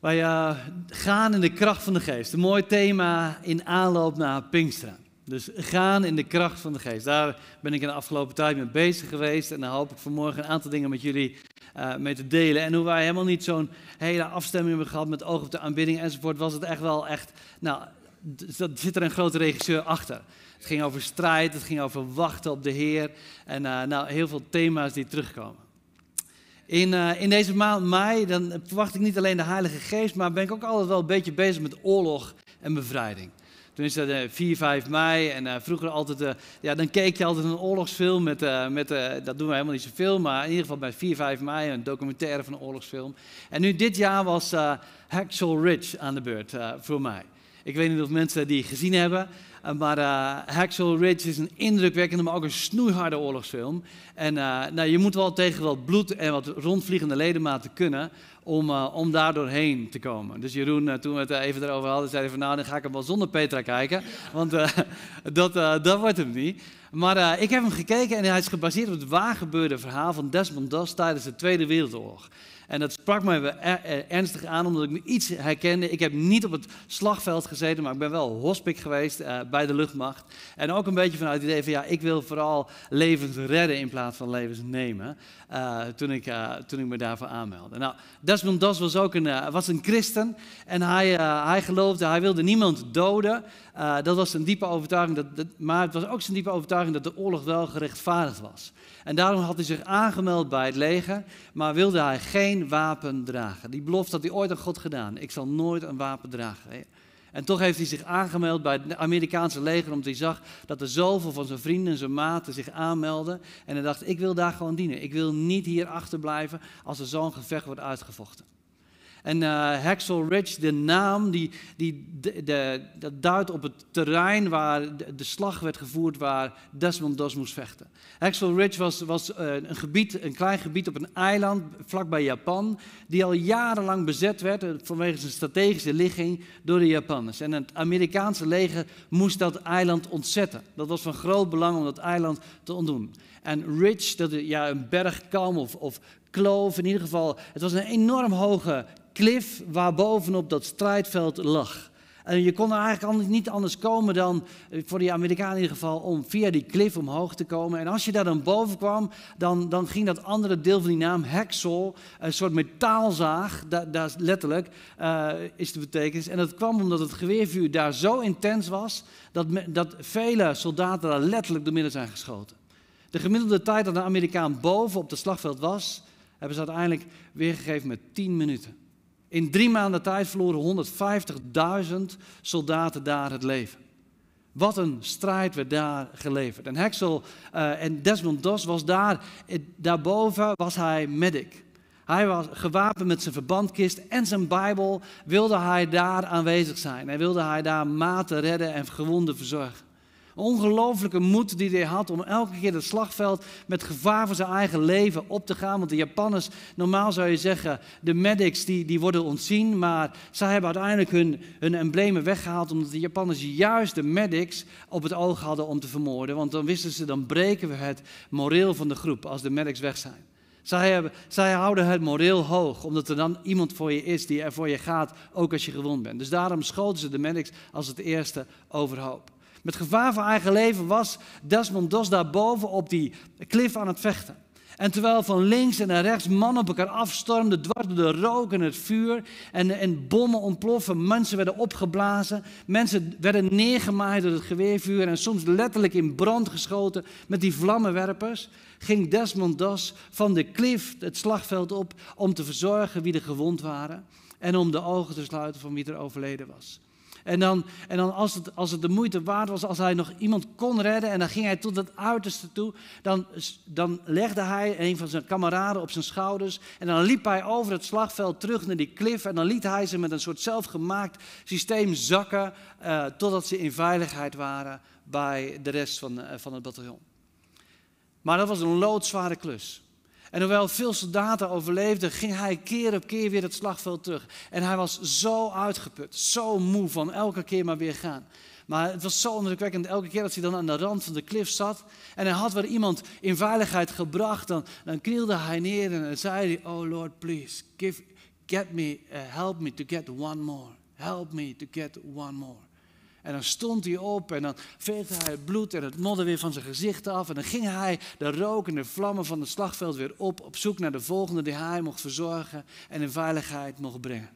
Wij uh, gaan in de kracht van de geest. Een mooi thema in aanloop naar Pinksteren. Dus gaan in de kracht van de geest. Daar ben ik in de afgelopen tijd mee bezig geweest. En daar hoop ik vanmorgen een aantal dingen met jullie uh, mee te delen. En hoe wij helemaal niet zo'n hele afstemming hebben gehad met oog op de aanbidding enzovoort, was het echt wel echt. Nou, dat zit er een grote regisseur achter. Het ging over strijd, het ging over wachten op de Heer. En uh, nou, heel veel thema's die terugkomen. In, uh, in deze maand mei dan verwacht ik niet alleen de Heilige Geest, maar ben ik ook altijd wel een beetje bezig met oorlog en bevrijding. Toen is dat uh, 4, 5 mei en uh, vroeger altijd, uh, ja, dan keek je altijd een oorlogsfilm met, met dat doen we helemaal niet zoveel, maar in ieder geval bij 4, 5 mei een documentaire van een oorlogsfilm. En nu dit jaar was Hacksaw Ridge aan de beurt voor mij. Ik weet niet of mensen die gezien hebben, maar uh, Hacksaw Ridge is een indrukwekkende, maar ook een snoeiharde oorlogsfilm. En uh, nou, je moet wel tegen wat bloed en wat rondvliegende ledematen kunnen om, om daar doorheen te komen. Dus Jeroen, toen we het even erover hadden, zei hij van nou, dan ga ik hem wel zonder Petra kijken, want dat, dat wordt hem niet. Maar ik heb hem gekeken en hij is gebaseerd op het waargebeurde verhaal van Desmond Doss tijdens de Tweede Wereldoorlog. En dat sprak mij ernstig aan, omdat ik me iets herkende. Ik heb niet op het slagveld gezeten, maar ik ben wel hospik geweest uh, bij de luchtmacht. En ook een beetje vanuit het idee van, ja, ik wil vooral levens redden in plaats van levens nemen. Uh, toen, ik, uh, toen ik me daarvoor aanmeldde. Nou, Desmond Doss was ook een, was een christen. En hij, hij geloofde, hij wilde niemand doden. Dat was een diepe overtuiging. Dat, dat, maar het was ook zijn diepe overtuiging dat de oorlog wel gerechtvaardigd was. En daarom had hij zich aangemeld bij het leger, maar wilde hij geen wapen dragen. Die belofte had hij ooit aan God gedaan. Ik zal nooit een wapen dragen. En toch heeft hij zich aangemeld bij het Amerikaanse leger, omdat hij zag dat er zoveel van zijn vrienden en zijn maten zich aanmelden. En hij dacht, ik wil daar gewoon dienen. Ik wil niet hier achterblijven als er zo'n gevecht wordt uitgevochten. En uh, Hacksaw Ridge, de naam, die, die, de, dat duidt op het terrein waar de, de, slag werd gevoerd waar Desmond Doss moest vechten. Hacksaw Ridge was, was uh, een, gebied, een klein gebied op een eiland vlakbij Japan, die al jarenlang bezet werd uh, vanwege zijn strategische ligging door de Japanners. En het Amerikaanse leger moest dat eiland ontzetten. Dat was van groot belang om dat eiland te ontdoen. En Ridge, dat ja, een bergkam of, of kloof, in ieder geval, het was een enorm hoge klif waarbovenop dat strijdveld lag. En je kon er eigenlijk niet anders komen dan, eh, voor die Amerikanen in ieder geval, om via die klif omhoog te komen. En als je daar dan boven kwam, dan, dan ging dat andere deel van die naam, hacksaw, een soort metaalzaag, daar, letterlijk uh, is de betekenis. En dat kwam omdat het geweervuur daar zo intens was, dat, dat vele soldaten daar letterlijk door midden zijn geschoten. De gemiddelde tijd dat een Amerikaan boven op het slagveld was, hebben ze uiteindelijk weergegeven met 10 minuten. In drie maanden tijd verloren 150.000 soldaten daar het leven. Wat een strijd werd daar geleverd. En Hexel uh, en Desmond Doss was daar, daarboven was hij medic. Hij was gewapend met zijn verbandkist en zijn Bijbel, wilde hij daar aanwezig zijn. Hij wilde hij daar maten redden en gewonden verzorgen. Ongelooflijke moed die hij had om elke keer het slagveld met gevaar voor zijn eigen leven op te gaan. Want de Japanners, normaal zou je zeggen, de medics die, die worden ontzien. Maar zij hebben uiteindelijk hun, emblemen weggehaald. Omdat de Japanners juist de medics op het oog hadden om te vermoorden. Want dan wisten ze, dan breken we het moreel van de groep als de medics weg zijn. Zij, zij, houden het moreel hoog, omdat er dan iemand voor je is die er voor je gaat, ook als je gewond bent. Dus daarom schoten ze de medics als het eerste overhoop. Met gevaar voor eigen leven was Desmond Doss daarboven op die klif aan het vechten. En terwijl van links en naar rechts mannen op elkaar afstormden, dwars de rook en het vuur, en, en bommen ontploffen, mensen werden opgeblazen, mensen werden neergemaaid door het geweervuur en soms letterlijk in brand geschoten met die vlammenwerpers, ging Desmond Doss van de klif het slagveld op om te verzorgen wie er gewond waren en om de ogen te sluiten van wie er overleden was. En dan, en dan als, het, als het de moeite waard was, als hij nog iemand kon redden en dan ging hij tot het uiterste toe, dan, dan legde hij een van zijn kameraden op zijn schouders en dan liep hij over het slagveld terug naar die klif en dan liet hij ze met een soort zelfgemaakt systeem zakken uh, totdat ze in veiligheid waren bij de rest van, uh, van het bataljon. Maar dat was een loodzware klus. En hoewel veel soldaten overleefden, ging hij keer op keer weer het slagveld terug. En hij was zo uitgeput, zo moe van elke keer maar weer gaan. Maar het was zo indrukwekkend, elke keer dat hij dan aan de rand van de klif zat en hij had weer iemand in veiligheid gebracht, dan, dan knielde hij neer en zei hij, oh Lord, please, give, get me, uh, help me to get one more. Help me to get one more. En dan stond hij op en dan veegde hij het bloed en het modder weer van zijn gezicht af. En dan ging hij de rook en de vlammen van het slagveld weer op, op zoek naar de volgende die hij mocht verzorgen en in veiligheid mocht brengen.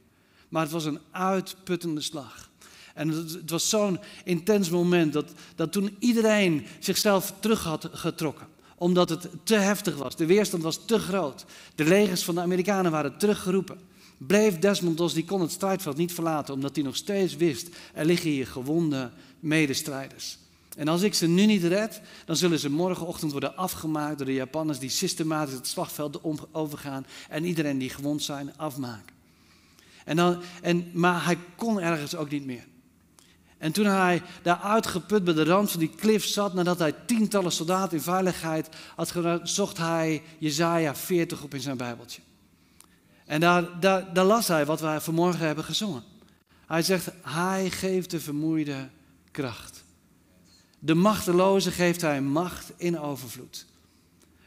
Maar het was een uitputtende slag. En het was zo'n intens moment dat, dat toen iedereen zichzelf terug had getrokken omdat het te heftig was. De weerstand was te groot. De legers van de Amerikanen waren teruggeroepen bleef Desmond Doss, die kon het strijdveld niet verlaten, omdat hij nog steeds wist, er liggen hier gewonde medestrijders. En als ik ze nu niet red, dan zullen ze morgenochtend worden afgemaakt door de Japanners die systematisch het slagveld overgaan en iedereen die gewond zijn afmaken. En dan, en, maar hij kon ergens ook niet meer. En toen hij daar uitgeput bij de rand van die klif zat, nadat hij tientallen soldaten in veiligheid had gedaan, zocht hij Jezaja 40 op in zijn Bijbeltje. En daar, las hij wat wij vanmorgen hebben gezongen. Hij zegt, hij geeft de vermoeide kracht. De machteloze geeft hij macht in overvloed.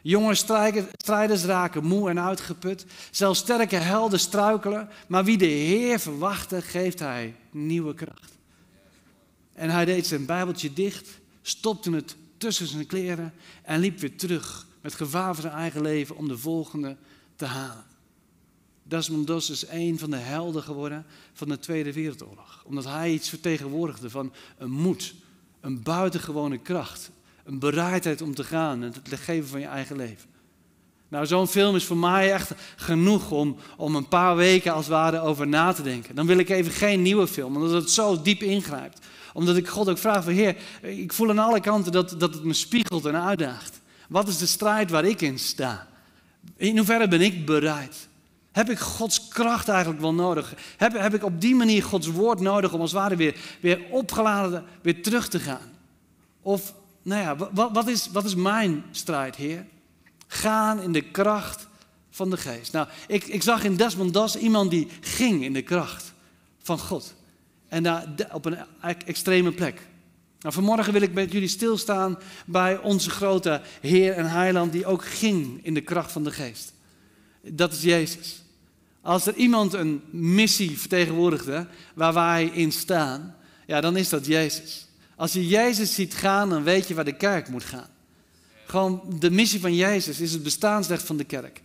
Jonge strijders raken moe en uitgeput. Zelfs sterke helden struikelen. Maar wie de Heer verwachtte, geeft hij nieuwe kracht. En hij deed zijn Bijbeltje dicht, stopte het tussen zijn kleren en liep weer terug met gevaar voor zijn eigen leven om de volgende te halen. Desmond Doss is een van de helden geworden van de Tweede Wereldoorlog. Omdat hij iets vertegenwoordigde van een moed, een buitengewone kracht, een bereidheid om te gaan en het geven van je eigen leven. Nou, zo'n film is voor mij echt genoeg om, om een paar weken als het ware over na te denken. Dan wil ik even geen nieuwe film, omdat het zo diep ingrijpt. Omdat ik God ook vraag Heer, ik voel aan alle kanten dat, dat het me spiegelt en uitdaagt. Wat is de strijd waar ik in sta? In hoeverre ben ik bereid? Heb ik Gods kracht eigenlijk wel nodig? Heb, heb ik op die manier Gods woord nodig om als het ware weer, weer opgeladen weer terug te gaan? Of, nou ja, wat, wat, is, wat is mijn strijd, Heer? Gaan in de kracht van de geest. Nou, ik, ik zag in Desmond Das iemand die ging in de kracht van God. En daar op een extreme plek. Nou, vanmorgen wil ik met jullie stilstaan bij onze grote Heer en Heiland die ook ging in de kracht van de geest. Dat is Jezus. Als er iemand een missie vertegenwoordigde waar wij in staan, ja, dan is dat Jezus. Als je Jezus ziet gaan, dan weet je waar de kerk moet gaan. Gewoon de missie van Jezus is het bestaansrecht van de kerk.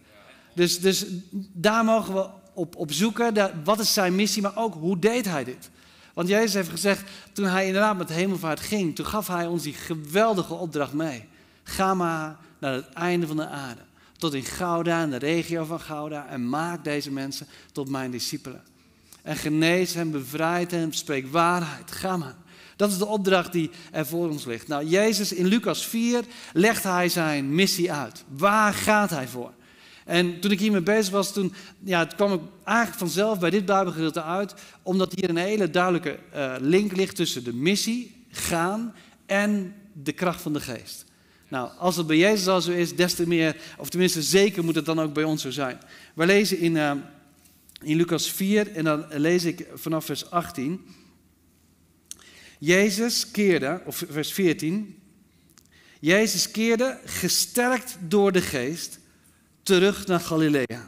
Dus, dus daar mogen we op, op zoeken. wat is zijn missie, maar ook hoe deed hij dit? Want Jezus heeft gezegd, toen hij inderdaad met de hemelvaart ging, toen gaf hij ons die geweldige opdracht mee. Ga maar naar het einde van de aarde tot in Gouda en de regio van Gouda en maak deze mensen tot mijn discipelen. En genees hen, bevrijd hen, spreek waarheid. Ga maar. Dat is de opdracht die er voor ons ligt. Nou, Jezus in Lucas 4 legt hij zijn missie uit. Waar gaat hij voor? En toen ik hiermee bezig was, toen ja, het kwam ik eigenlijk vanzelf bij dit Bijbelgedeelte uit, omdat hier een hele duidelijke uh, link ligt tussen de missie, gaan, en de kracht van de geest. Nou, als het bij Jezus al zo is, des te meer, of tenminste zeker moet het dan ook bij ons zo zijn. We lezen in, uh, in Lucas 4 en dan lees ik vanaf vers 18. Jezus keerde, of vers 14. Jezus keerde, gesterkt door de geest, terug naar Galilea.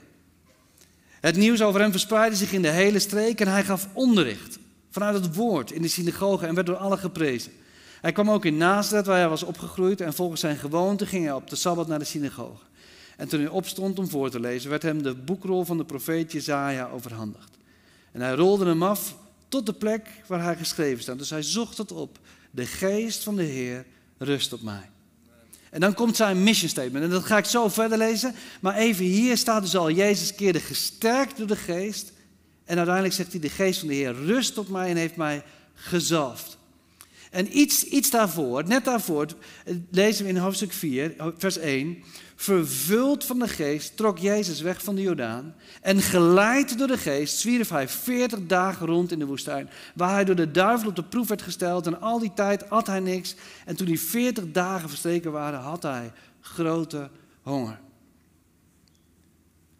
Het nieuws over hem verspreidde zich in de hele streek en hij gaf onderricht vanuit het woord in de synagoge en werd door allen geprezen. Hij kwam ook in Nazareth, waar hij was opgegroeid, en volgens zijn gewoonte ging hij op de Sabbat naar de synagoge. En toen hij opstond om voor te lezen, werd hem de boekrol van de profeet Jezaja overhandigd. En hij rolde hem af tot de plek waar hij geschreven staat. Dus hij zocht het op. De geest van de Heer rust op mij. En dan komt zijn mission statement. En dat ga ik zo verder lezen. Maar even hier staat dus al, Jezus keerde gesterkt door de geest. En uiteindelijk zegt hij, de geest van de Heer rust op mij en heeft mij gezalfd. En iets, iets daarvoor, net daarvoor, lezen we in hoofdstuk 4, vers 1. Vervuld van de geest trok Jezus weg van de Jordaan. En geleid door de geest zwierf hij 40 dagen rond in de woestijn. Waar hij door de duivel op de proef werd gesteld. En al die tijd at hij niks. En toen die 40 dagen verstreken waren, had hij grote honger.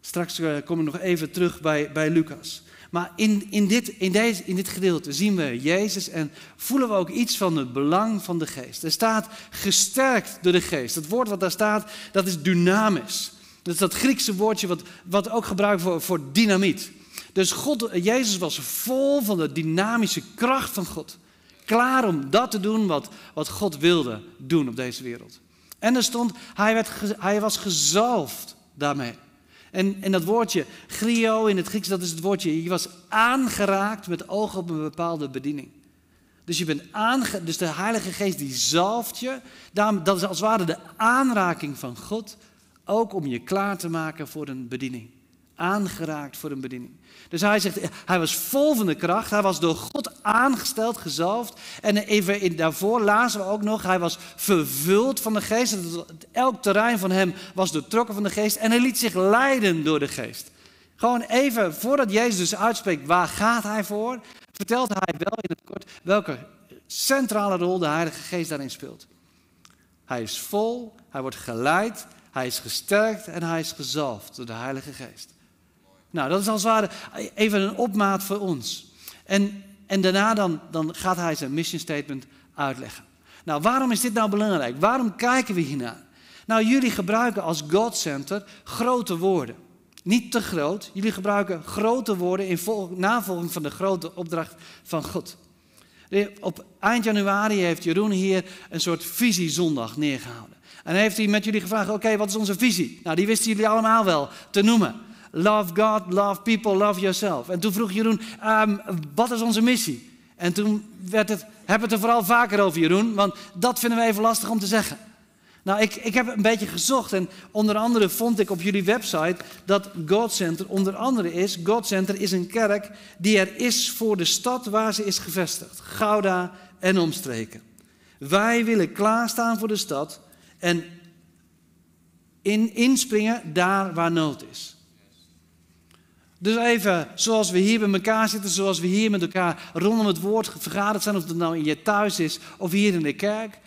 Straks eh, kom ik nog even terug bij, bij Lucas. Maar in, in, dit, in, deze, in dit gedeelte zien we Jezus en voelen we ook iets van het belang van de geest. Er staat gesterkt door de geest. Het woord wat daar staat, dat is dynamisch. Dat is dat Griekse woordje wat, wat ook gebruikt voor, voor dynamiet. Dus God, Jezus was vol van de dynamische kracht van God. Klaar om dat te doen wat, wat God wilde doen op deze wereld. En er stond, hij, werd, hij was gezalfd daarmee. En, en dat woordje grio in het Grieks, dat is het woordje, je was aangeraakt met oog op een bepaalde bediening. Dus, je bent aange, dus de Heilige Geest die zalft je, dat is als het ware de aanraking van God, ook om je klaar te maken voor een bediening aangeraakt voor een bediening. Dus hij zegt, hij was vol van de kracht, hij was door God aangesteld, gezalfd. En even daarvoor lazen we ook nog, hij was vervuld van de geest. Elk terrein van hem was doortrokken van de geest en hij liet zich leiden door de geest. Gewoon even, voordat Jezus dus uitspreekt, waar gaat hij voor? Vertelt hij wel in het kort welke centrale rol de Heilige Geest daarin speelt. Hij is vol, hij wordt geleid, hij is gesterkt en hij is gezalfd door de Heilige Geest. Nou, dat is als het ware even een opmaat voor ons. En, en daarna dan, dan gaat hij zijn mission statement uitleggen. Nou, waarom is dit nou belangrijk? Waarom kijken we hiernaar? Nou, jullie gebruiken als God Center grote woorden. Niet te groot. Jullie gebruiken grote woorden in navolging van de grote opdracht van God. Op eind januari heeft Jeroen hier een soort visiezondag neergehouden. En heeft hij met jullie gevraagd: oké, wat is onze visie? Nou, die wisten jullie allemaal wel te noemen. Love God, love people, love yourself. En toen vroeg Jeroen, um, wat is onze missie? En toen werd het, we het er vooral vaker over Jeroen, want dat vinden we even lastig om te zeggen. Nou, ik, ik heb een beetje gezocht en onder andere vond ik op jullie website dat God Center onder andere is. God Center is een kerk die er is voor de stad waar ze is gevestigd. Gouda en omstreken. Wij willen klaarstaan voor de stad en in, inspringen daar waar nood is. Dus even zoals we hier bij elkaar zitten, zoals we hier met elkaar rondom het woord vergaderd zijn, of het nou in je thuis is of hier in de kerk.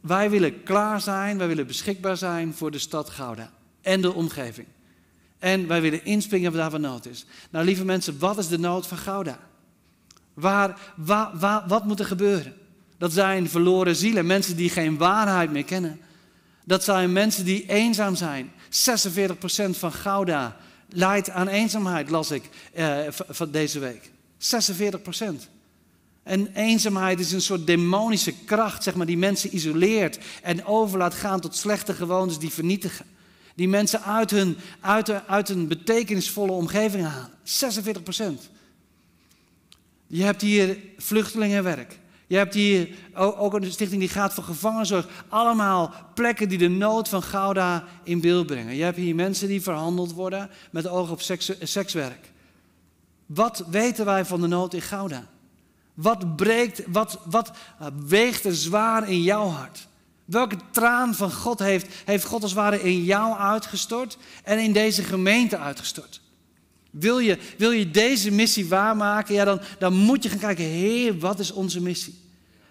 Wij willen klaar zijn, wij willen beschikbaar zijn voor de stad Gouda en de omgeving. En wij willen inspringen waar waar nood is. Nou, lieve mensen, wat is de nood van Gouda? Waar, waar, waar, wat moet er gebeuren? Dat zijn verloren zielen, mensen die geen waarheid meer kennen. Dat zijn mensen die eenzaam zijn. 46% van Gouda leidt aan eenzaamheid, las ik uh, van deze week. 46 procent. En eenzaamheid is een soort demonische kracht, zeg maar, die mensen isoleert en over laat gaan tot slechte gewoontes die vernietigen. Die mensen uit hun, uit, uit een betekenisvolle omgeving halen. 46 procent. Je hebt hier vluchtelingenwerk. Je hebt hier ook een stichting die gaat voor gevangenenzorg. Allemaal plekken die de nood van Gouda in beeld brengen. Je hebt hier mensen die verhandeld worden met oog op seks, sekswerk. Wat weten wij van de nood in Gouda? Wat, breekt, wat, wat weegt er zwaar in jouw hart? Welke traan van God heeft, heeft God als ware in jou uitgestort en in deze gemeente uitgestort? Wil je, wil je deze missie waarmaken? Ja, dan, dan moet je gaan kijken, Heer, wat is onze missie?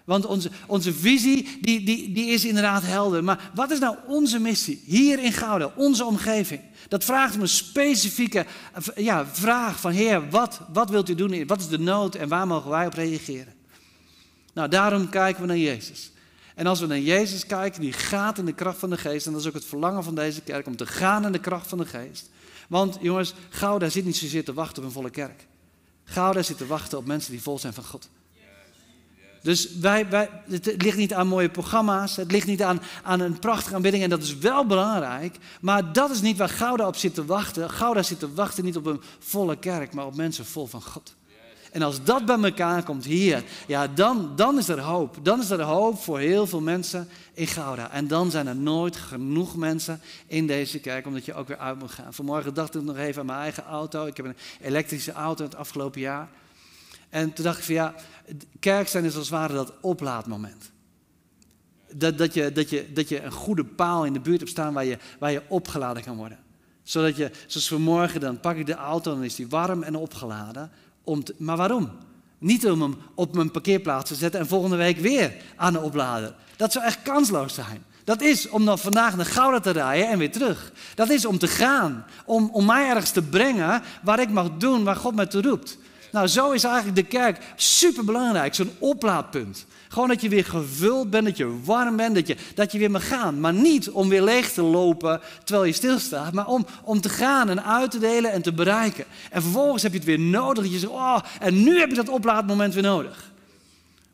Want onze, onze visie die, die, die is inderdaad helder. Maar wat is nou onze missie hier in Gouden, onze omgeving? Dat vraagt om een specifieke ja, vraag van Heer, wat, wat wilt u doen? Wat is de nood en waar mogen wij op reageren? Nou, daarom kijken we naar Jezus. En als we naar Jezus kijken, die gaat in de kracht van de geest. En dat is ook het verlangen van deze kerk, om te gaan in de kracht van de geest. Want jongens, Gouda zit niet zozeer te wachten op een volle kerk. Gouda zit te wachten op mensen die vol zijn van God. Dus wij, wij, het ligt niet aan mooie programma's, het ligt niet aan, aan een prachtige aanbidding en dat is wel belangrijk. Maar dat is niet waar Gouda op zit te wachten. Gouda zit te wachten niet op een volle kerk, maar op mensen vol van God. En als dat bij elkaar komt hier, ja, dan, dan is er hoop. Dan is er hoop voor heel veel mensen in Gouda. En dan zijn er nooit genoeg mensen in deze kerk, omdat je ook weer uit moet gaan. Vanmorgen dacht ik nog even aan mijn eigen auto. Ik heb een elektrische auto het afgelopen jaar. En toen dacht ik van ja, kerk zijn is als het ware dat oplaadmoment. Dat, dat, je, dat, je, dat je een goede paal in de buurt hebt staan waar je, waar je opgeladen kan worden. Zodat je, zoals vanmorgen, dan pak ik de auto en dan is die warm en opgeladen. Maar waarom? Niet om hem op mijn parkeerplaats te zetten en volgende week weer aan de oplader. Dat zou echt kansloos zijn. Dat is om dan vandaag naar Gouda te rijden en weer terug. Dat is om te gaan. Om, om mij ergens te brengen waar ik mag doen waar God mij toe roept. Nou, zo is eigenlijk de kerk super belangrijk. Zo'n oplaadpunt. Gewoon dat je weer gevuld bent, dat je warm bent, dat je, dat je weer mag gaan. Maar niet om weer leeg te lopen terwijl je stilstaat, maar om, om te gaan en uit te delen en te bereiken. En vervolgens heb je het weer nodig. Dat je zegt, oh, en nu heb je dat oplaadmoment weer nodig.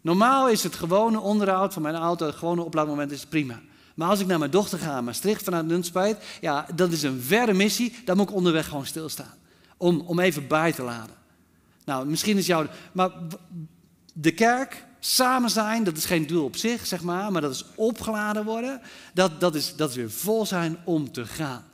Normaal is het gewone onderhoud van mijn auto, het gewone oplaadmoment is prima. Maar als ik naar mijn dochter ga, Maastricht vanuit Nunspeet, ja, dat is een verre missie, dan moet ik onderweg gewoon stilstaan. Om, om even bij te laden. Nou, misschien is jouw. Maar de kerk, samen zijn, dat is geen doel op zich, zeg maar, maar dat is opgeladen worden. Dat, dat, is, dat weer vol zijn om te gaan.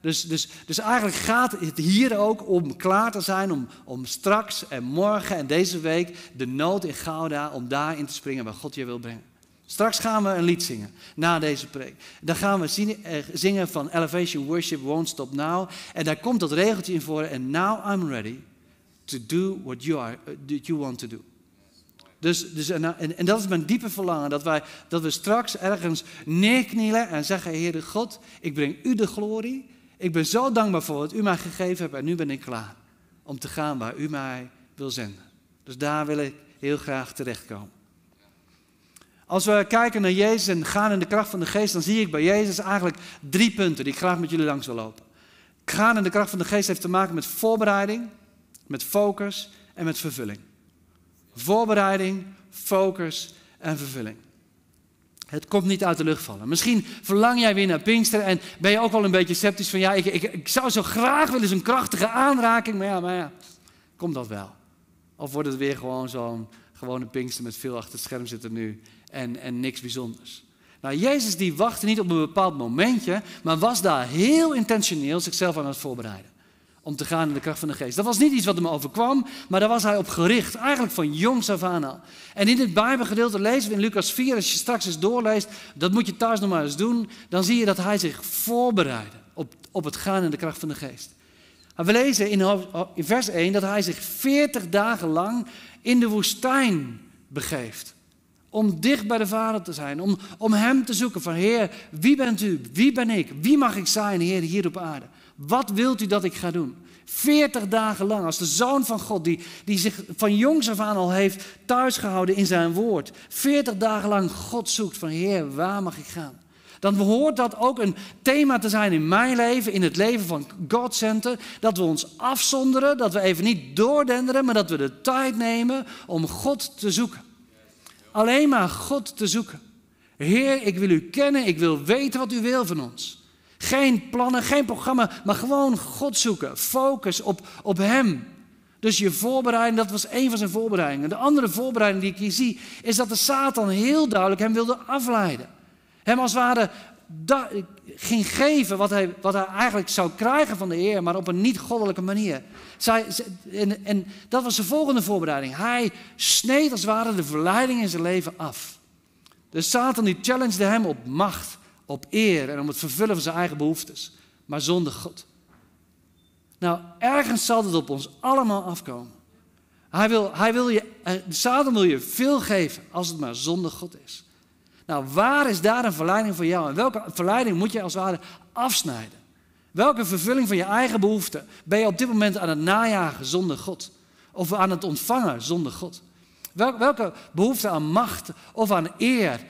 Dus, dus, dus eigenlijk gaat het hier ook om klaar te zijn, om, om straks en morgen en deze week de nood in Gouda, om daarin te springen waar God je wil brengen. Straks gaan we een lied zingen na deze preek. Dan gaan we eh, zingen van Elevation Worship Won't Stop Now. En daar komt dat regeltje in voor. And now I'm ready to do what you, are, that you want to do. Dus, dus en, en, dat is mijn diepe verlangen, dat, wij, dat we straks ergens neerknielen en zeggen, Heere God, ik breng u de glorie. Ik ben zo dankbaar voor wat u mij gegeven hebt en nu ben ik klaar om te gaan waar u mij wil zenden. Dus daar wil ik heel graag terechtkomen. Als we kijken naar Jezus en gaan in de kracht van de geest, dan zie ik bij Jezus eigenlijk drie punten die ik graag met jullie langs wil lopen. Gaan in de kracht van de geest heeft te maken met voorbereiding, met focus en met vervulling. Voorbereiding, focus en vervulling. Het komt niet uit de lucht vallen. Misschien verlang jij weer naar Pinkster en ben je ook wel een beetje sceptisch van ja, ik, ik, ik zou zo graag willen een krachtige aanraking, maar ja, maar ja, komt dat wel? Of wordt het weer gewoon zo'n gewone Pinkster met veel achter het scherm zitten nu en, en niks bijzonders? Nou, Jezus die wachtte niet op een bepaald momentje, maar was daar heel intentioneel zichzelf aan het voorbereiden om te gaan in de kracht van de geest. Dat was niet iets wat hem overkwam, maar daar was hij op gericht. Eigenlijk van jongs af aan al. En in dit Bijbelgedeelte lezen we in Lucas 4, als je straks eens doorleest, dat moet je thuis nog maar eens doen, dan zie je dat hij zich voorbereidde op, op het gaan in de kracht van de geest. we lezen in, vers 1 dat hij zich 40 dagen lang in de woestijn begeeft. Om dicht bij de Vader te zijn, om, om Hem te zoeken van Heer, wie bent u? Wie ben ik? Wie mag ik zijn, Heer, hier op aarde? Wat wilt u dat ik ga doen? 40 dagen lang, als de zoon van God, die, die zich van jongs af aan al heeft thuisgehouden in zijn woord. 40 dagen lang God zoekt van Heer, waar mag ik gaan? Dan hoort dat ook een thema te zijn in mijn leven, in het leven van God Center. Dat we ons afzonderen, dat we even niet doordenderen, maar dat we de tijd nemen om God te zoeken. Alleen maar God te zoeken. Heer, ik wil u kennen, ik wil weten wat u wil van ons. Geen plannen, geen programma, maar gewoon God zoeken. Focus op, op Hem. Dus je voorbereiding, dat was een van zijn voorbereidingen. De andere voorbereiding die ik hier zie, is dat de Satan heel duidelijk hem wilde afleiden. Hem als het ware ging geven wat hij, wat hij eigenlijk zou krijgen van de Heer, maar op een niet-goddelijke manier. Zij, en, en dat was de volgende voorbereiding. Hij sneed als het ware de verleiding in zijn leven af. De Satan die challengede hem op macht op eer en om het vervullen van zijn eigen behoeftes, maar zonder God. Nou, ergens zal het op ons allemaal afkomen. Hij wil, hij wil je, eh, Satan wil je veel geven als het maar zonder God is. Nou, waar is daar een verleiding voor jou? En welke verleiding moet je als het ware afsnijden? Welke vervulling van je eigen behoeften ben je op dit moment aan het najagen zonder God? Of aan het ontvangen zonder God? Welke behoefte aan macht of aan eer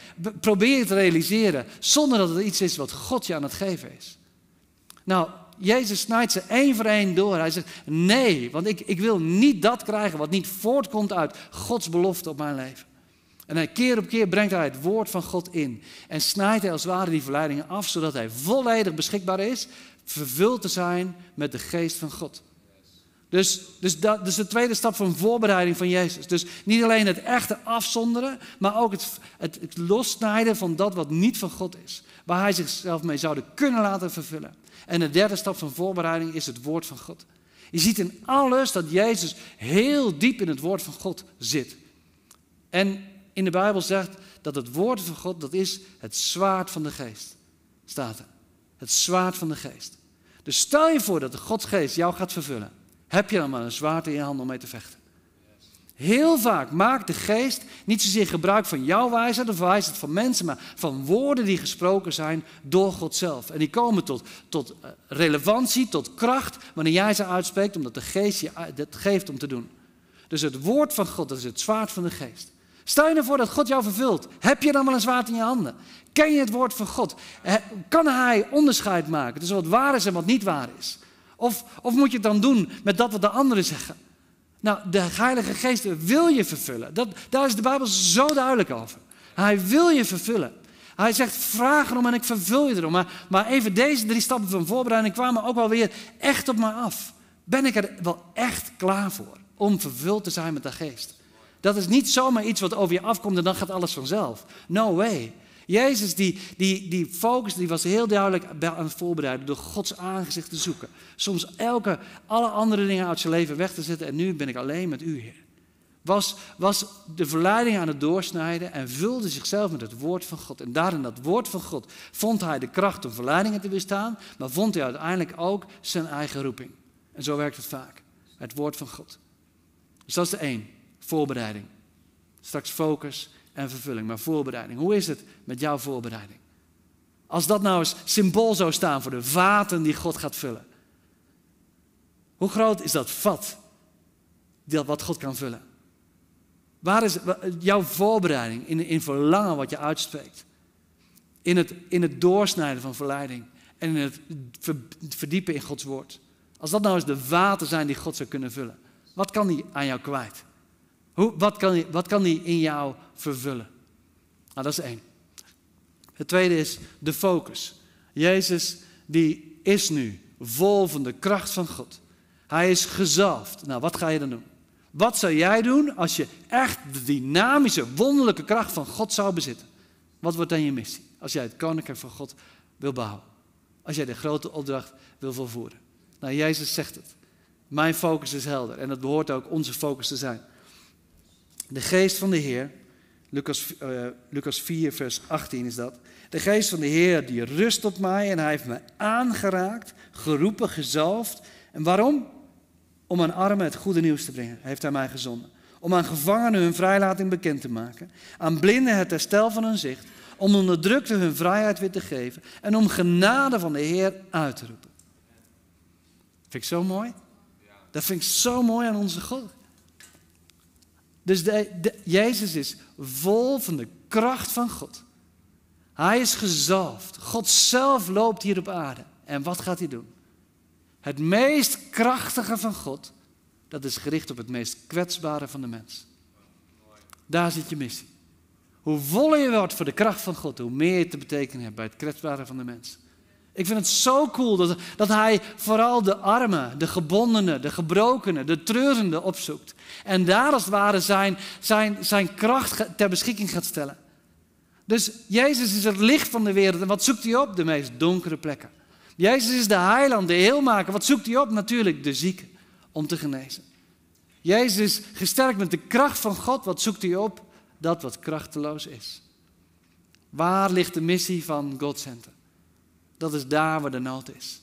probeer je te realiseren zonder dat het iets is wat God je aan het geven is? Nou, Jezus snijdt ze één voor één door. Hij zegt, nee, want ik, ik wil niet dat krijgen wat niet voortkomt uit Gods belofte op mijn leven. En hij keer op keer brengt hij het woord van God in. En snijdt hij als het ware die verleidingen af, zodat hij volledig beschikbaar is, vervuld te zijn met de geest van God. Dus, dus dat dus de tweede stap van voorbereiding van Jezus. Dus niet alleen het echte afzonderen, maar ook het, het, lossnijden van dat wat niet van God is. Waar hij zichzelf mee zouden kunnen laten vervullen. En de derde stap van voorbereiding is het woord van God. Je ziet in alles dat Jezus heel diep in het woord van God zit. En in de Bijbel zegt dat het woord van God, dat is het zwaard van de geest. Staat er. Het zwaard van de geest. Dus stel je voor dat de Godsgeest jou gaat vervullen. Heb je dan maar een zwaard in je hand om mee te vechten. Heel vaak maakt de geest niet zozeer gebruik van jouw wijsheid of wijsheid van mensen, maar van woorden die gesproken zijn door God zelf. En die komen tot, tot eh, relevantie, tot kracht, wanneer jij ze uitspreekt, omdat de geest je het geeft om te doen. Dus het woord van God, dat is het zwaard van de geest. Stel je ervoor dat God jou vervult. Heb je dan wel een zwaard in je handen? Ken je het woord van God? Kan hij onderscheid maken tussen wat waar is en wat niet waar is? Of, of moet je het dan doen met dat wat de anderen zeggen? Nou, de Heilige Geest wil je vervullen. Dat, daar is de Bijbel zo duidelijk over. Hij wil je vervullen. Hij zegt, vraag erom en ik vervul je erom. Maar, maar even deze drie stappen van voorbereiding kwamen ook wel weer echt op mij af. Ben ik er wel echt klaar voor om vervuld te zijn met de Geest? Dat is niet zomaar iets wat over je afkomt en dan gaat alles vanzelf. No way. Jezus die, die, die focus die was heel duidelijk aan het voorbereiden door Gods aangezicht te zoeken. Soms elke, alle andere dingen uit zijn leven weg te zetten en nu ben ik alleen met u, Heer. Was, was de verleiding aan het doorsnijden en vulde zichzelf met het woord van God. En daarin dat woord van God vond hij de kracht om verleidingen te weerstaan, maar vond hij uiteindelijk ook zijn eigen roeping. En zo werkt het vaak. Het woord van God. Dus dat is de één, voorbereiding. Straks focus en vervulling, maar voorbereiding. Hoe is het met jouw voorbereiding? Als dat nou eens symbool zou staan voor de vaten die God gaat vullen. Hoe groot is dat vat dat wat God kan vullen? Waar is jouw voorbereiding in, in verlangen wat je uitspreekt? In het, in het doorsnijden van verleiding en in het verdiepen in Gods woord. Als dat nou eens de vaten zijn die God zou kunnen vullen, wat kan die aan jou kwijt? Hoe, wat, kan die, wat kan in jou vervullen? Nou, dat is één. Het tweede is de focus. Jezus, die is nu vol van de kracht van God. Hij is gezalfd. Nou, wat ga je dan doen? Wat zou jij doen als je echt de dynamische, wonderlijke kracht van God zou bezitten? Wat wordt dan je missie? Als jij het koninkrijk van God wil bouwen. Als jij de grote opdracht wil volvoeren. Nou, Jezus zegt het. Mijn focus is helder en dat behoort ook onze focus te zijn. De geest van de Heer, Lucas, uh, Lucas 4, vers 18 is dat. De geest van de Heer die rust op mij en hij heeft mij aangeraakt, geroepen, gezalfd. En waarom? Om aan armen het goede nieuws te brengen, heeft hij mij gezonden. Om aan gevangenen hun vrijlating bekend te maken. Aan blinden het herstel van hun zicht. Om onderdrukten hun vrijheid weer te geven. En om genade van de Heer uit te roepen. Vind ik zo mooi? Dat vind ik zo mooi aan onze God. Dus de, Jezus is vol van de kracht van God. Hij is gezalfd. God zelf loopt hier op aarde. En wat gaat hij doen? Het meest krachtige van God, dat is gericht op het meest kwetsbare van de mens. Daar zit je missie. Hoe voller je wordt voor de kracht van God, hoe meer je te betekenen hebt bij het kwetsbare van de mens. Ik vind het zo cool dat, dat hij vooral de armen, de gebondenen, de gebrokenen, de treurenden opzoekt. En daar als het ware zijn, zijn, zijn kracht ter beschikking gaat stellen. Dus Jezus is het licht van de wereld. En wat zoekt hij op? De meest donkere plekken. Jezus is de heiland, de heelmaker. Wat zoekt hij op? Natuurlijk de zieken, om te genezen. Jezus is gesterkt met de kracht van God. Wat zoekt hij op? Dat wat krachteloos is. Waar ligt de missie van God Center? Dat is daar waar de nood is.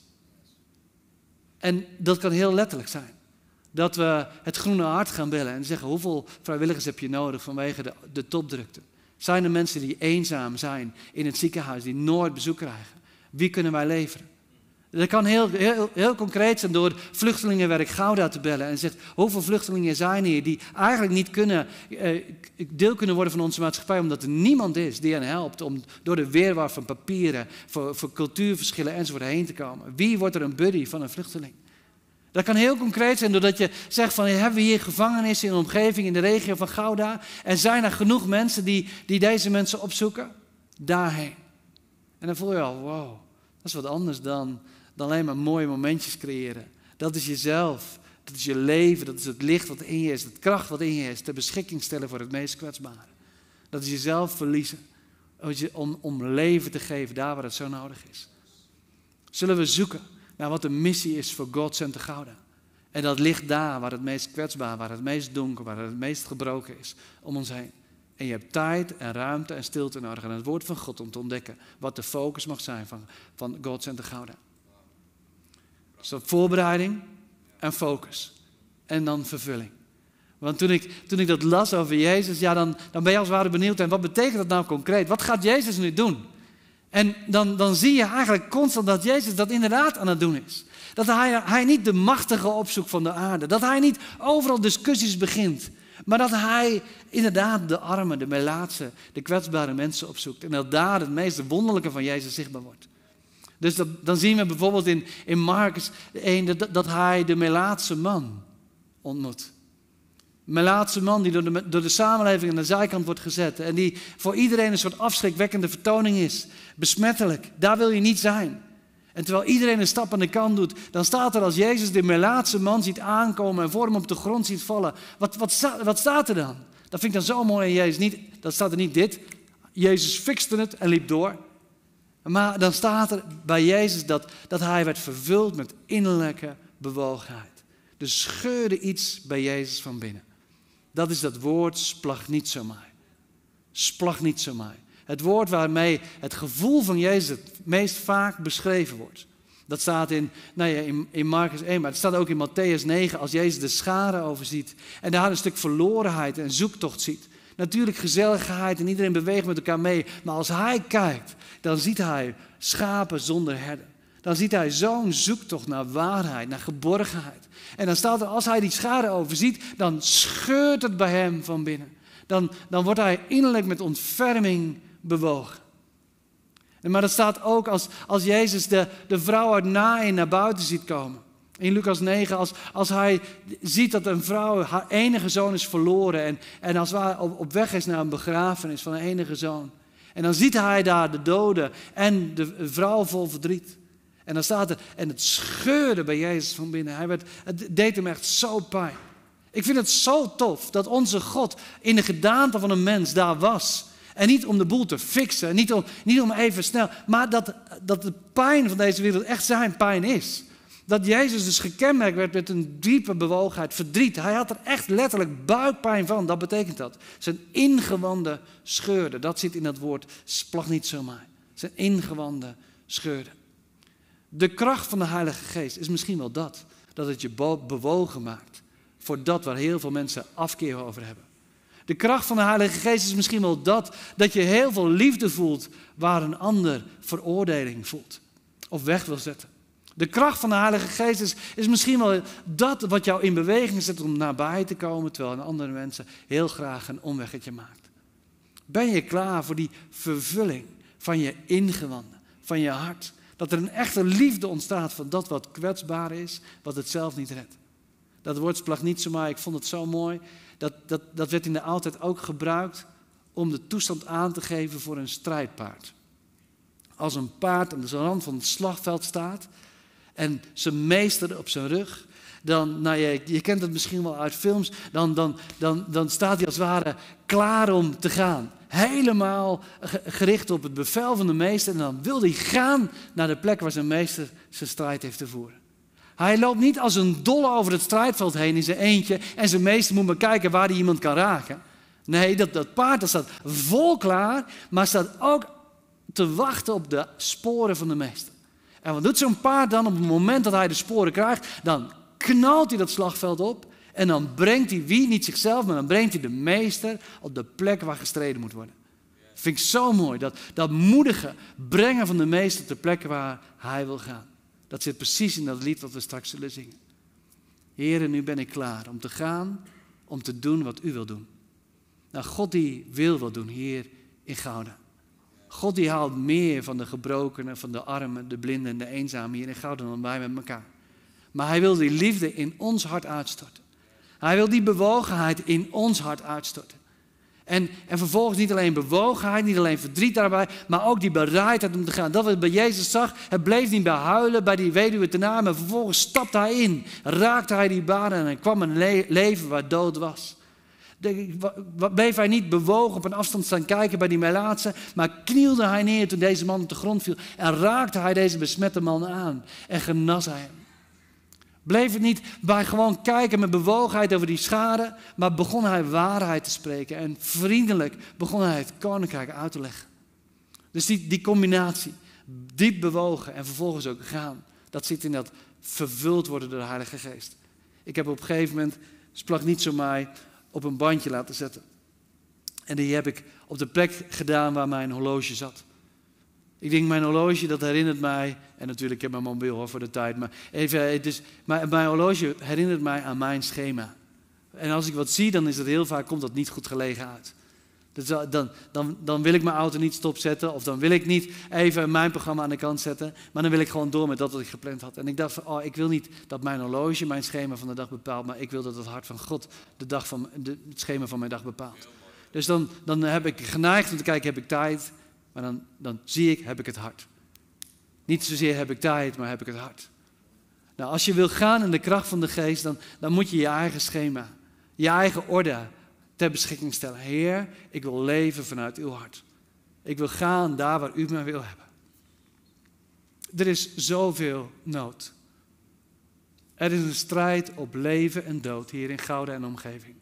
En dat kan heel letterlijk zijn. Dat we het Groene Hart gaan bellen en zeggen: hoeveel vrijwilligers heb je nodig vanwege de, de topdrukte? Zijn er mensen die eenzaam zijn in het ziekenhuis, die nooit bezoek krijgen? Wie kunnen wij leveren? Dat kan heel, heel, heel concreet zijn door vluchtelingenwerk Gouda te bellen en zegt hoeveel vluchtelingen zijn hier die eigenlijk niet kunnen, eh, deel kunnen worden van onze maatschappij omdat er niemand is die hen helpt om door de weerwar van papieren, voor, voor cultuurverschillen enzovoort heen te komen. Wie wordt er een buddy van een vluchteling? Dat kan heel concreet zijn doordat je zegt van hebben we hier gevangenissen in de omgeving in de regio van Gouda en zijn er genoeg mensen die, die deze mensen opzoeken? Daarheen. En dan voel je al, wow, dat is wat anders dan dan alleen maar mooie momentjes creëren. Dat is jezelf. Dat is je leven. Dat is het licht wat in je is. Het kracht wat in je is. Ter beschikking stellen voor het meest kwetsbare. Dat is jezelf verliezen. Om, om leven te geven daar waar het zo nodig is. Zullen we zoeken naar wat de missie is voor God Center Gouda? En dat ligt daar waar het meest kwetsbaar, waar het meest donker, waar het meest gebroken is om ons heen. En je hebt tijd en ruimte en stilte nodig en het woord van God om te ontdekken wat de focus mag zijn van, van God Center Gouda. Dus voorbereiding en focus. En dan vervulling. Want toen ik, toen ik dat las over Jezus, ja, dan, dan ben je als het ware benieuwd. En wat betekent dat nou concreet? Wat gaat Jezus nu doen? En dan, dan zie je eigenlijk constant dat Jezus dat inderdaad aan het doen is. Dat hij, hij niet de machtige opzoekt van de aarde. Dat hij niet overal discussies begint. Maar dat hij inderdaad de armen, de melaatse, de kwetsbare mensen opzoekt. En dat daar het meest wonderlijke van Jezus zichtbaar wordt. Dus dan zien we bijvoorbeeld in, in Marcus 1 dat, dat hij de melaatse man ontmoet. Melaatse man die door de, door de samenleving aan de zijkant wordt gezet. En die voor iedereen een soort afschrikwekkende vertoning is. Besmettelijk. Daar wil je niet zijn. En terwijl iedereen een stap aan de kant doet, dan staat er als Jezus de melaatse man ziet aankomen en voor hem op de grond ziet vallen. Wat, wat, wat staat er dan? Dat vind ik dan zo mooi in Jezus. Niet, dat staat er niet dit. Jezus fixte het en liep door. Maar dan staat er bij Jezus dat, dat hij werd vervuld met innerlijke bewogenheid. Dus scheurde iets bij Jezus van binnen. Dat is dat woord splag niet zo mij. Splag niet zo mij. Het woord waarmee het gevoel van Jezus het meest vaak beschreven wordt. Dat staat in, nou ja, in, in Marcus 1, maar het staat ook in Matthäus 9, als Jezus de scharen overziet. En daar een stuk verlorenheid en zoektocht ziet. Natuurlijk gezelligheid en iedereen beweegt met elkaar mee. Maar als hij kijkt, dan ziet hij schapen zonder herder. Dan ziet hij zo'n zoektocht naar waarheid, naar geborgenheid. En dan staat er, als hij die schade overziet, dan scheurt het bij hem van binnen. Dan, dan wordt hij innerlijk met ontferming bewogen. Maar dat staat ook als, als Jezus de, de vrouw uit Nain naar buiten ziet komen. In Lucas 9, als, als hij ziet dat een vrouw haar enige zoon is verloren en, en als hij op, op weg is naar een begrafenis van een enige zoon. En dan ziet hij daar de doden en de vrouw vol verdriet. En dan staat er, en het scheurde bij Jezus van binnen. Hij werd, het deed hem echt zo pijn. Ik vind het zo tof dat onze God in de gedaante van een mens daar was. En niet om de boel te fixen, niet om, niet om even snel, maar dat, dat de pijn van deze wereld echt zijn pijn is. Dat Jezus dus gekenmerkt werd met een diepe bewogenheid, verdriet. Hij had er echt letterlijk buikpijn van, dat betekent dat. Zijn ingewanden scheurde, dat zit in dat woord, splag niet zomaar. Zijn ingewanden scheurde. De kracht van de Heilige Geest is misschien wel dat, dat het je bewogen maakt voor dat waar heel veel mensen afkeer over hebben. De kracht van de Heilige Geest is misschien wel dat, dat je heel veel liefde voelt waar een ander veroordeling voelt of weg wil zetten. De kracht van de Heilige Geest is, is misschien wel dat wat jou in beweging zet om nabij te komen, terwijl andere mensen heel graag een omweggetje maakt. Ben je klaar voor die vervulling van je ingewanden, van je hart? Dat er een echte liefde ontstaat van dat wat kwetsbaar is, wat het zelf niet redt. Dat woord splag niet zo maar, ik vond het zo mooi. Dat, dat, dat werd in de oudheid ook gebruikt om de toestand aan te geven voor een strijdpaard. Als een paard aan de rand van het slagveld staat en zijn meester op zijn rug, dan, nou je, je kent het misschien wel uit films, dan, dan, dan, dan staat hij als het ware klaar om te gaan. Helemaal gericht op het bevel van de meester en dan wil hij gaan naar de plek waar zijn meester zijn strijd heeft te voeren. Hij loopt niet als een dolle over het strijdveld heen in zijn eentje en zijn meester moet maar kijken waar hij iemand kan raken. Nee, dat, dat paard dat staat vol klaar, maar staat ook te wachten op de sporen van de meester. En wat doet zo'n paard dan op het moment dat hij de sporen krijgt? Dan knalt hij dat slagveld op en dan brengt hij wie, niet zichzelf, maar dan brengt hij de meester op de plek waar gestreden moet worden. Vind ik zo mooi, dat, dat moedige brengen van de meester op de plek waar hij wil gaan. Dat zit precies in dat lied wat we straks zullen zingen. Heren, nu ben ik klaar om te gaan, om te doen wat u wil doen. Nou, God die wil wat doen hier in Gouda. God die haalt meer van de gebrokenen, van de armen, de blinden en de eenzamen hier in Gouda dan wij met elkaar. Maar hij wil die liefde in ons hart uitstorten. Hij wil die bewogenheid in ons hart uitstorten. En, en vervolgens niet alleen bewogenheid, niet alleen verdriet daarbij, maar ook die bereidheid om te gaan. Dat wat bij Jezus zag, het bleef niet bij huilen bij die weduwe te naam. Vervolgens stapte hij in, raakte hij die baden en kwam een leven waar dood was. Bleef hij niet bewogen op een afstand staan kijken bij die Melaatse, maar knielde hij neer toen deze man op de grond viel en raakte hij deze besmette man aan en genas hij hem. Bleef het niet bij gewoon kijken met bewogenheid over die schade, maar begon hij waarheid te spreken en vriendelijk begon hij het koninkrijk uit te leggen. Dus die, die combinatie, diep bewogen en vervolgens ook gaan, dat zit in dat vervuld worden door de Heilige Geest. Ik heb op een gegeven moment, sprak niet zo mij, op een bandje laten zetten. En die heb ik op de plek gedaan waar mijn horloge zat. Ik denk, mijn horloge, dat herinnert mij, en natuurlijk ik heb mijn mobiel voor de tijd, maar even, mijn, mijn horloge herinnert mij aan mijn schema. En als ik wat zie, dan is het heel vaak, komt dat niet goed gelegen uit. Dus dan, dan, dan wil ik mijn auto niet stopzetten, of dan wil ik niet even mijn programma aan de kant zetten, maar dan wil ik gewoon door met dat wat ik gepland had. En ik dacht van, oh, ik wil niet dat mijn horloge mijn schema van de dag bepaalt, maar ik wil dat het hart van God de dag van, de, het schema van mijn dag bepaalt. Dus dan, dan heb ik geneigd om te kijken, heb ik tijd? Maar dan, dan zie ik, heb ik het hart. Niet zozeer heb ik tijd, maar heb ik het hart. Nou, als je wil gaan in de kracht van de geest, dan, dan moet je je eigen schema, je eigen orde ter beschikking stellen. Heer, ik wil leven vanuit uw hart. Ik wil gaan daar waar u mij wil hebben. Er is zoveel nood. Er is een strijd op leven en dood hier in Gouden en omgeving.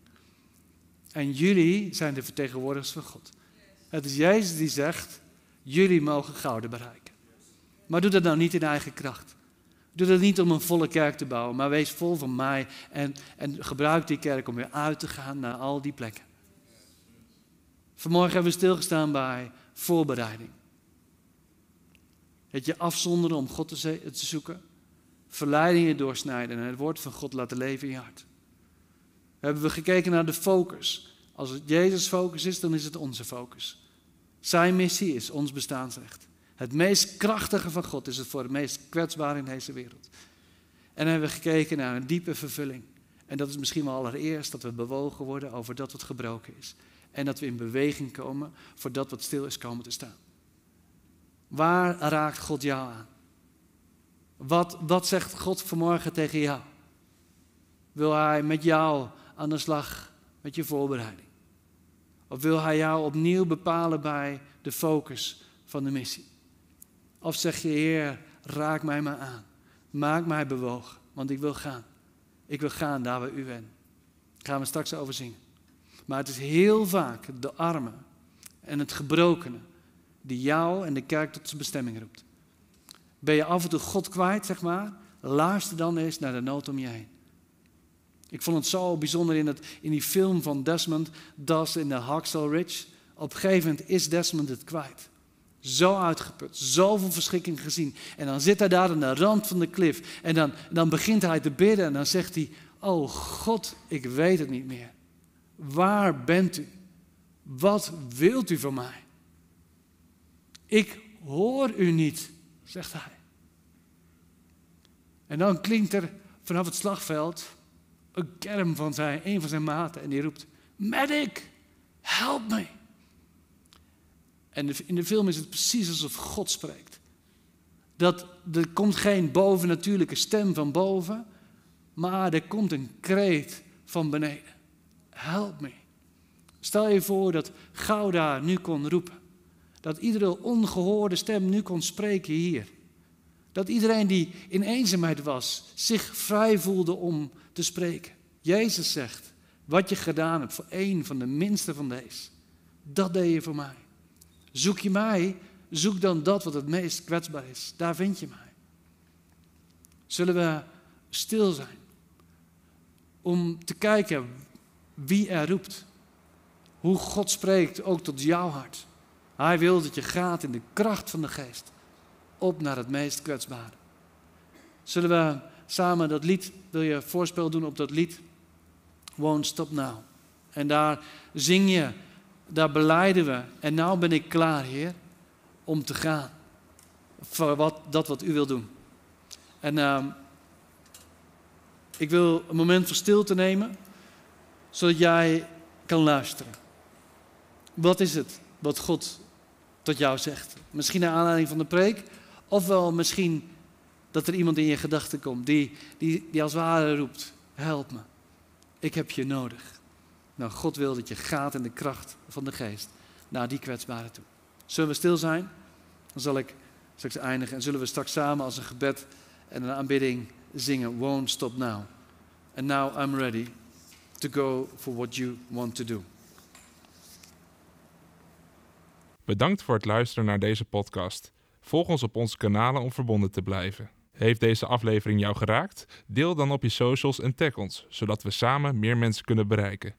En jullie zijn de vertegenwoordigers van God. Het is Jezus die zegt, jullie mogen gouden bereiken. Maar doe dat nou niet in eigen kracht. Doe dat niet om een volle kerk te bouwen, maar wees vol van mij en, en gebruik die kerk om weer uit te gaan naar al die plekken. Vanmorgen hebben we stilgestaan bij voorbereiding. Het je afzonderen om God te, te zoeken. Verleidingen doorsnijden en het woord van God laten leven in je hart. Hebben we gekeken naar de focus. Als het Jezus' focus is, dan is het onze focus. Zijn missie is ons bestaansrecht. Het meest krachtige van God is het voor het meest kwetsbare in deze wereld. En dan hebben we gekeken naar een diepe vervulling. En dat is misschien wel allereerst dat we bewogen worden over dat wat gebroken is. En dat we in beweging komen voor dat wat stil is komen te staan. Waar raakt God jou aan? Wat, wat zegt God vanmorgen tegen jou? Wil Hij met jou aan de slag met je voorbereiding? Of wil Hij jou opnieuw bepalen bij de focus van de missie? Of zeg je, Heer, raak mij maar aan. Maak mij bewogen, want ik wil gaan. Ik wil gaan daar waar u bent. Daar gaan we straks over zingen. Maar het is heel vaak de armen en het gebrokene die jou en de kerk tot zijn bestemming roept. Ben je af en toe God kwijt, zeg maar? Luister dan eens naar de nood om je heen. Ik vond het zo bijzonder in, het, in die film van Desmond, Das in de Hacksaw Ridge. Op gegeven is Desmond het kwijt. Zo uitgeput, zoveel verschrikking gezien. En dan zit hij daar aan de rand van de klif. En dan, dan begint hij te bidden en dan zegt hij: Oh God, ik weet het niet meer. Waar bent u? Wat wilt u van mij? Ik hoor u niet, zegt hij. En dan klinkt er vanaf het slagveld een kerm van zijn, een van zijn maten en die roept: Medic, help me. En in de film is het precies alsof God spreekt. Dat er komt geen bovennatuurlijke stem van boven, maar er komt een kreet van beneden. Help me. Stel je voor dat Gouda nu kon roepen. Dat iedere ongehoorde stem nu kon spreken hier. Dat iedereen die in eenzaamheid was, zich vrij voelde om te spreken. Jezus zegt, wat je gedaan hebt voor één van de minste van deze, dat deed je voor mij. Zoek je mij, zoek dan dat wat het meest kwetsbaar is. Daar vind je mij. Zullen we stil zijn om te kijken wie er roept. Hoe God spreekt ook tot jouw hart. Hij wil dat je gaat in de kracht van de geest. Op naar het meest kwetsbare. Zullen we samen dat lied, wil je voorspel doen op dat lied? Won't Stop Now. En daar zing je daar beleiden we. En nou ben ik klaar, Heer, om te gaan. Voor wat, dat wat u wil doen. En uh, ik wil een moment van stilte nemen, zodat jij kan luisteren. Wat is het wat God tot jou zegt? Misschien naar aanleiding van de preek, ofwel misschien dat er iemand in je gedachten komt die, die, die als ware roept: Help me, ik heb je nodig. Nou, God wil dat je gaat in de kracht van de geest naar die kwetsbare toe. Zullen we stil zijn? Dan zal ik straks eindigen en zullen we straks samen als een gebed en een aanbidding zingen Won't Stop Now. And now I'm ready to go for what you want to do. Bedankt voor het luisteren naar deze podcast. Volg ons op onze kanalen om verbonden te blijven. Heeft deze aflevering jou geraakt? Deel dan op je socials en tag ons, zodat we samen meer mensen kunnen bereiken.